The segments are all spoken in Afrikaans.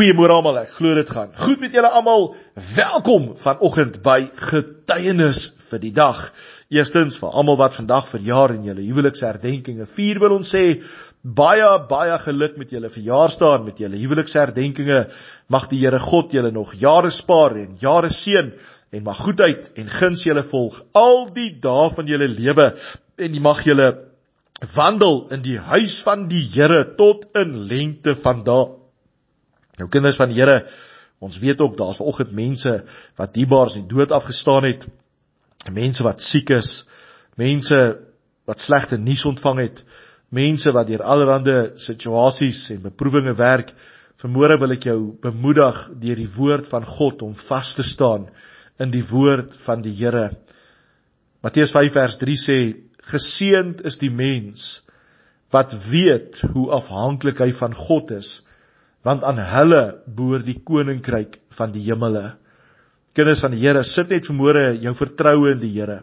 Goeiemôre almal, ek glo dit gaan. Goed met julle almal. Welkom vanoggend by Getuienis vir die dag. Eerstens vir almal wat vandag verjaar en julle huweliksherdenkinge vier, wil ons sê baie baie geluk met julle verjaarsdag met julle huweliksherdenkinge. Mag die Here God julle nog jare spaar en jare seën en mag goedheid en guns julle volg al die dae van julle lewe en mag julle wandel in die huis van die Here tot in lengte van dae. Nou kinders van die Here, ons weet ook daar's vanoggend mense wat diebaars die dood afgestaan het. Mense wat siek is, mense wat slegte nuus ontvang het, mense wat deur allerlei situasies en beproewinge werk. Vermoere wil ek jou bemoedig deur die woord van God om vas te staan in die woord van die Here. Matteus 5 vers 3 sê: Geseend is die mens wat weet hoe afhanklik hy van God is want aan hulle behoort die koninkryk van die hemele. Kinders van die Here, sit net vermoere jou vertroue in die Here.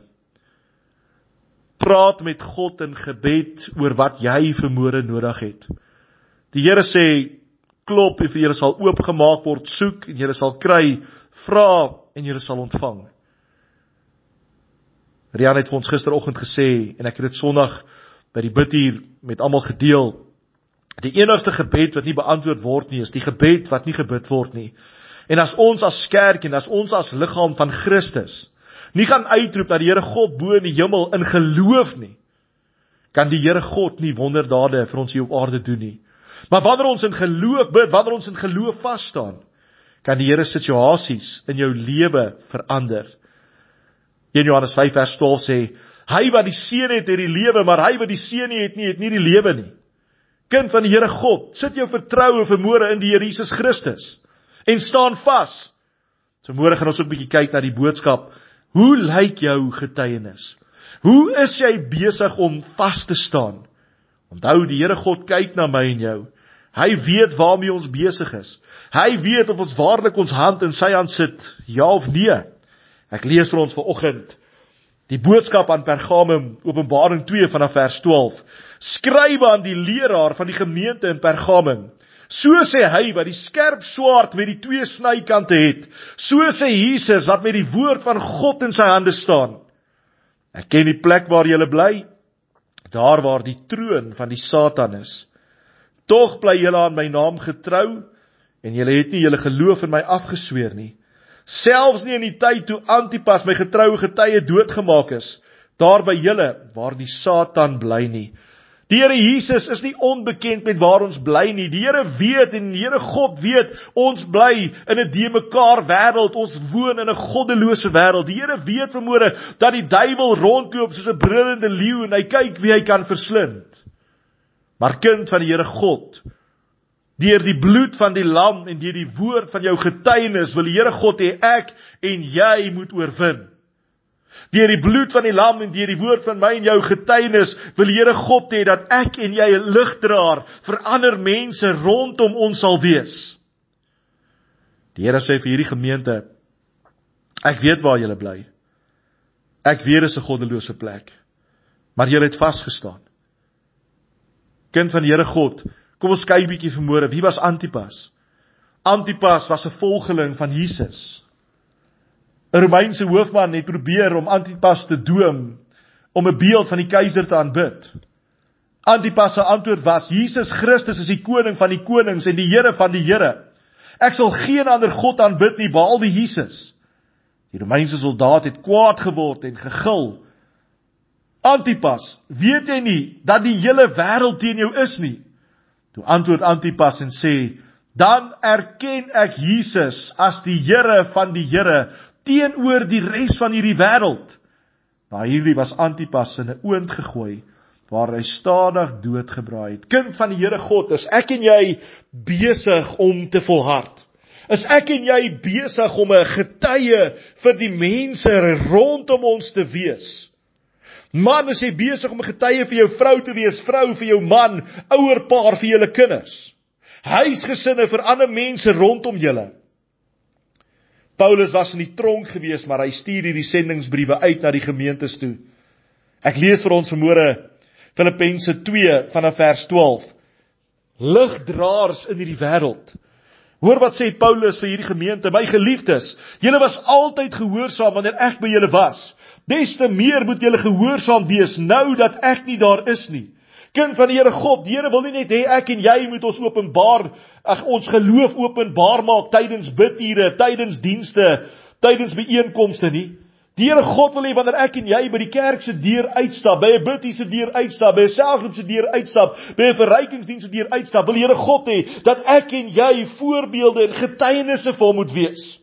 Praat met God in gebed oor wat jy vermoere nodig het. Die Here sê klop en vir julle sal oopgemaak word, soek en julle sal kry, vra en julle sal ontvang. Rian het vir ons gisteroggend gesê en ek het dit Sondag by die bidtuur met almal gedeel Die enigste gebed wat nie beantwoord word nie, is die gebed wat nie gebid word nie. En as ons as kerk en as ons as liggaam van Christus nie gaan uitroep dat die Here God bo in die hemel in geloof nie, kan die Here God nie wonderdade vir ons hier op aarde doen nie. Maar wanneer ons in geloof bid, wanneer ons in geloof vas staan, kan die Here situasies in jou lewe verander. 1 Johannes 5 vers 12 sê: Hy wat die seun het, het die lewe, maar hy wat die seun nie het nie, het nie die lewe nie. Kind van die Here God, sit jou vertroue vermoere in die Here Jesus Christus en staan vas. So môre gaan ons ook 'n bietjie kyk na die boodskap. Hoe lyk jou getuienis? Hoe is jy besig om vas te staan? Onthou die Here God kyk na my en jou. Hy weet waarmee ons besig is. Hy weet of ons waarlik ons hand in sy hand sit, ja of nee. Ek lees vir ons vanoggend die boodskap aan Pergamum, Openbaring 2 vanaf vers 12 skrywe aan die leraar van die gemeente in Pergamum. So sê hy wat die skerp swaard met die twee snykante het. So sê Jesus wat met die woord van God in sy hande staan. Ek ken die plek waar jy bly, daar waar die troon van die Satan is. Tog bly jy aan my naam getrou en jy het nie julle geloof in my afgesweer nie. Selfs nie in die tyd toe Antipas my getroue getuie doodgemaak is, daar by julle waar die Satan bly nie. Die Here Jesus is nie onbekend met waar ons bly nie. Die Here weet en die Here God weet ons bly in 'n de mekaar wêreld. Ons woon in 'n goddelose wêreld. Die Here weet vermoere dat die duiwel rondloop soos 'n brullende leeu en hy kyk wie hy kan verslind. Maar kind van die Here God, deur die bloed van die lam en deur die woord van jou getuienis wil die Here God hê ek en jy moet oorwin. Deur die bloed van die lam en deur die woord van my en jou getuienis wil die Here God hê dat ek en jy 'n ligdraer vir ander mense rondom ons sal wees. Die Here sê vir hierdie gemeente ek weet waar julle bly. Ek weet dit is 'n goddelose plek. Maar julle het vasgestaan. Kind van die Here God, kom ons kyk bietjie vanmôre, wie was Antipas? Antipas was 'n volgeling van Jesus. 'n Romeinse hoofman het probeer om Antipas te dwing om 'n beeld van die keiser te aanbid. Antipas se antwoord was: Jesus Christus is die koning van die konings en die Here van die Here. Ek sal geen ander god aanbid nie behalwe Jesus. Die Romeinse soldaat het kwaad geword en gegil. Antipas, weet jy nie dat die hele wêreld teen jou is nie? Toe antwoord Antipas en sê: Dan erken ek Jesus as die Here van die Here teenoor die res van hierdie wêreld. Maar hierdie was Antipas in 'n oond gegooi waar hy stadig doodgebraai het. Kind van die Here God, is ek en jy besig om te volhard? Is ek en jy besig om 'n getuie vir die mense rondom ons te wees? Man, is jy besig om 'n getuie vir jou vrou te wees, vrou vir jou man, ouerpaar vir julle kinders? Huisgesinne vir ander mense rondom julle? Paulus was in die tronk gewees, maar hy stuur hierdie sendingsbriewe uit na die gemeentes toe. Ek lees vir ons vanmôre Filippense 2 vanaf vers 12. Ligdraers in hierdie wêreld. Hoor wat sê Paulus vir hierdie gemeente, my geliefdes, julle was altyd gehoorsaam wanneer ek by julle was. Des te meer moet julle gehoorsaam wees nou dat ek nie daar is nie. Kind van die Here God, die Here wil nie net hê ek en jy moet ons openbaar, ag ons geloof openbaar maak tydens bidure, tydens dienste, tydens byeenkomste nie. Die Here God wil hê wanneer ek en jy by die kerk se deur uitstap, by 'n bidtie se deur uitstap, by 'n selfgroep se deur uitstap, by 'n verrykingsdiens se deur uitstap, wil die Here God hê dat ek en jy voorbeelde en getuienisse vir hom moet wees.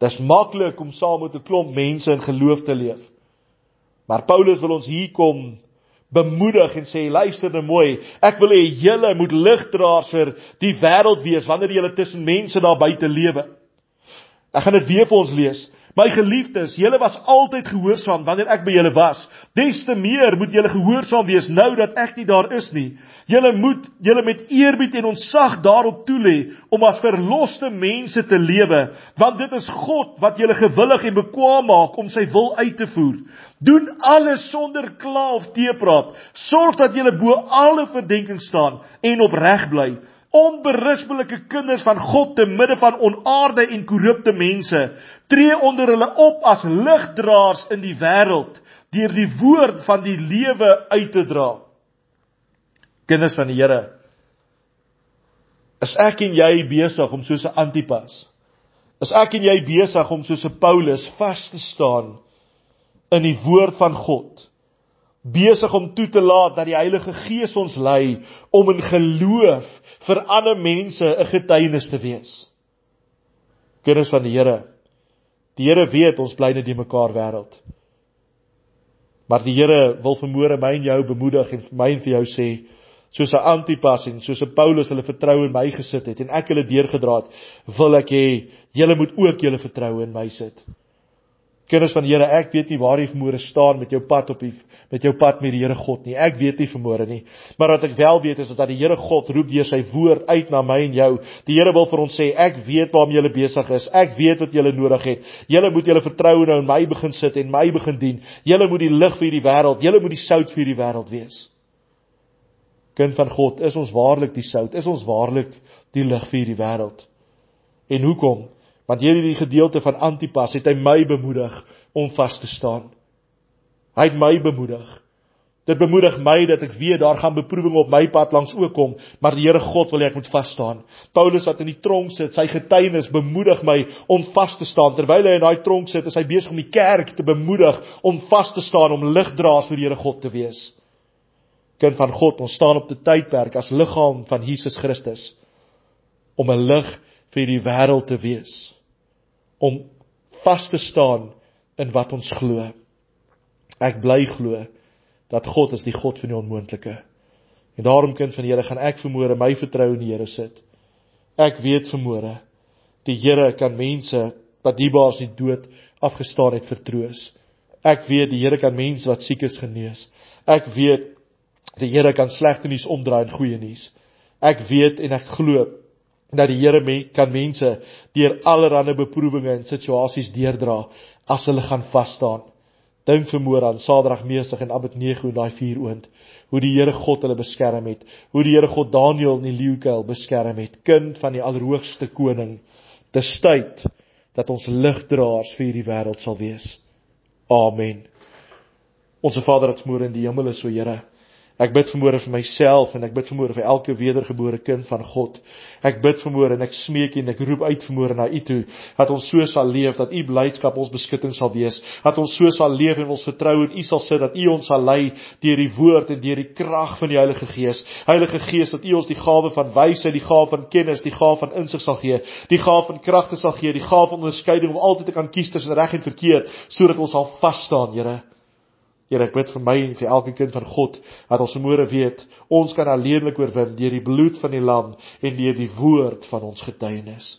Dis maklik om saam met 'n klomp mense in geloof te leef. Maar Paulus wil ons hier kom bemoedig en sê luister nou mooi, ek wil hê julle moet ligdraers vir die wêreld wees wanneer julle tussen mense daar buite lewe. Ek gaan dit weer vir ons lees. My geliefdes, julle was altyd gehoorsaam wanneer ek by julle was. Des te meer moet julle gehoorsaam wees nou dat ek nie daar is nie. Julle moet julle met eerbied en ontzag daarop toelê om as verloste mense te lewe, want dit is God wat julle gewillig en bekwaam maak om sy wil uit te voer. Doen alles sonder kla of teepraat. Sorg dat julle bo alle verdenking staan en opreg bly onberispelike kinders van God te midde van onaarde en korrupte mense tree onder hulle op as ligdraers in die wêreld deur die woord van die lewe uit te dra. Kinders van die Here, is ek en jy besig om soos 'n Antipas? Is ek en jy besig om soos 'n Paulus vas te staan in die woord van God? besig om toe te laat dat die Heilige Gees ons lei om in geloof vir ander mense 'n getuienis te wees. Kinders van die Here, die Here weet ons bly net in mekaar wêreld. Maar die Here wil vermoere my en jou bemoedig en vir my en vir jou sê soos 'n Antipas en soos 'n Paulus hulle vertroue in my gesit het en ek hulle deurgedra het, wil ek hê julle moet ook julle vertroue in my sit. Kinders van die Here, ek weet nie waar jy vermoere staan met jou pad op die met jou pad met die Here God nie. Ek weet nie vermoere nie. Maar wat ek wel weet is dat die Here God roep deur sy woord uit na my en jou. Die Here wil vir ons sê, ek weet waarmee jy besig is. Ek weet wat jy nodig het. Jy moet jou vertroue nou in my begin sit en my begin dien. Jy moet die lig vir hierdie wêreld, jy moet die sout vir hierdie wêreld wees. Kind van God, is ons waarlik die sout? Is ons waarlik die lig vir hierdie wêreld? En hoekom? Want hierdie gedeelte van Antipas het hy my bemoedig om vas te staan. Hy het my bemoedig. Dit bemoedig my dat ek weet daar gaan beproewing op my pad langs ook kom, maar die Here God wil hê ek moet vas staan. Paulus wat in die tronk sit, sy getuienis bemoedig my om vas te staan. Terwyl hy in daai tronk sit, is hy besig om die kerk te bemoedig om vas te staan, om ligdraers vir die Here God te wees. Kind van God, ons staan op die tydperk as liggaam van Jesus Christus om 'n lig vir die wêreld te wees om vas te staan in wat ons glo. Ek bly glo dat God is die God van die onmoontlike. En daarom kind van die Here gaan ek vermoere my vertroue in die Here sit. Ek weet vermoere die Here kan mense wat diebaars die dood afgestaan het vertroos. Ek weet die Here kan mense wat siek is genees. Ek weet die Here kan slegte nuus omdraai in goeie nuus. Ek weet en ek glo dat die Here men, kan mense deur allerlei beproewinge en situasies deurdra as hulle gaan vas staan. Dink vermoor aan Sadrag, Mesig en Abednego in daai vier oond, hoe die Here God hulle beskerm het, hoe die Here God Daniël in die leeukuil beskerm het, kind van die Allerhoogste Koning. Dis tyd dat ons ligdraers vir hierdie wêreld sal wees. Amen. Onse Vader wat môre in die hemel is, o Here, Ek bid vanmôre vir myself en ek bid vanmôre vir elke wedergebore kind van God. Ek bid vanmôre en ek smeek en ek roep uit vanmôre na U toe dat ons so sal leef dat U blydskap ons beskutting sal wees. Dat ons so sal leef en ons vertrou in U sal sit dat U ons sal lei deur die woord en deur die krag van die Heilige Gees. Heilige Gees dat U ons die gawe van wysheid, die gawe van kennis, die gawe van insig sal gee, die gawe van kragte sal gee, die gawe van onderskeiding om altyd te kan kies tussen reg en verkeerd sodat ons sal vas staan, Here. Here, ek bid vir my en vir elke kind van God dat ons môre weet, ons kan alleenlik oorwin deur die bloed van die lam en deur die woord van ons getuienis.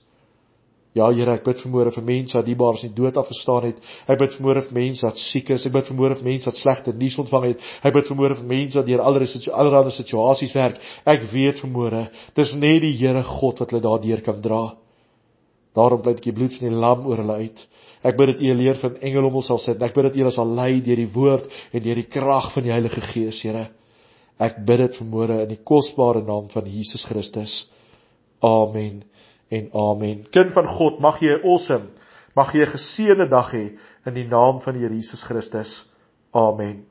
Ja, Here, ek bid vanmôre vir mense wat diebaars in dood afgestaan het. Ek bid vanmôre vir mense wat siek is. Ek bid vanmôre vir mense wat slegte nuus ontvang het. Ek bid vanmôre vir mense wat deur allerlei allerlei situasies werk. Ek weet vanmôre, dis net die Here God wat hulle daardeur kan dra. Daarom bid ek die bloed van die lam oor hulle uit. Ek bid dat U 'n leer van engele om ons sal sit. Ek bid dat U ons sal lei deur die woord en deur die krag van die Heilige Gees, Here. Ek bid dit vanmôre in die kosbare naam van Jesus Christus. Amen en amen. Kind van God, mag jy 'n awesome, mag jy 'n geseënde dag hê in die naam van die Here Jesus Christus. Amen.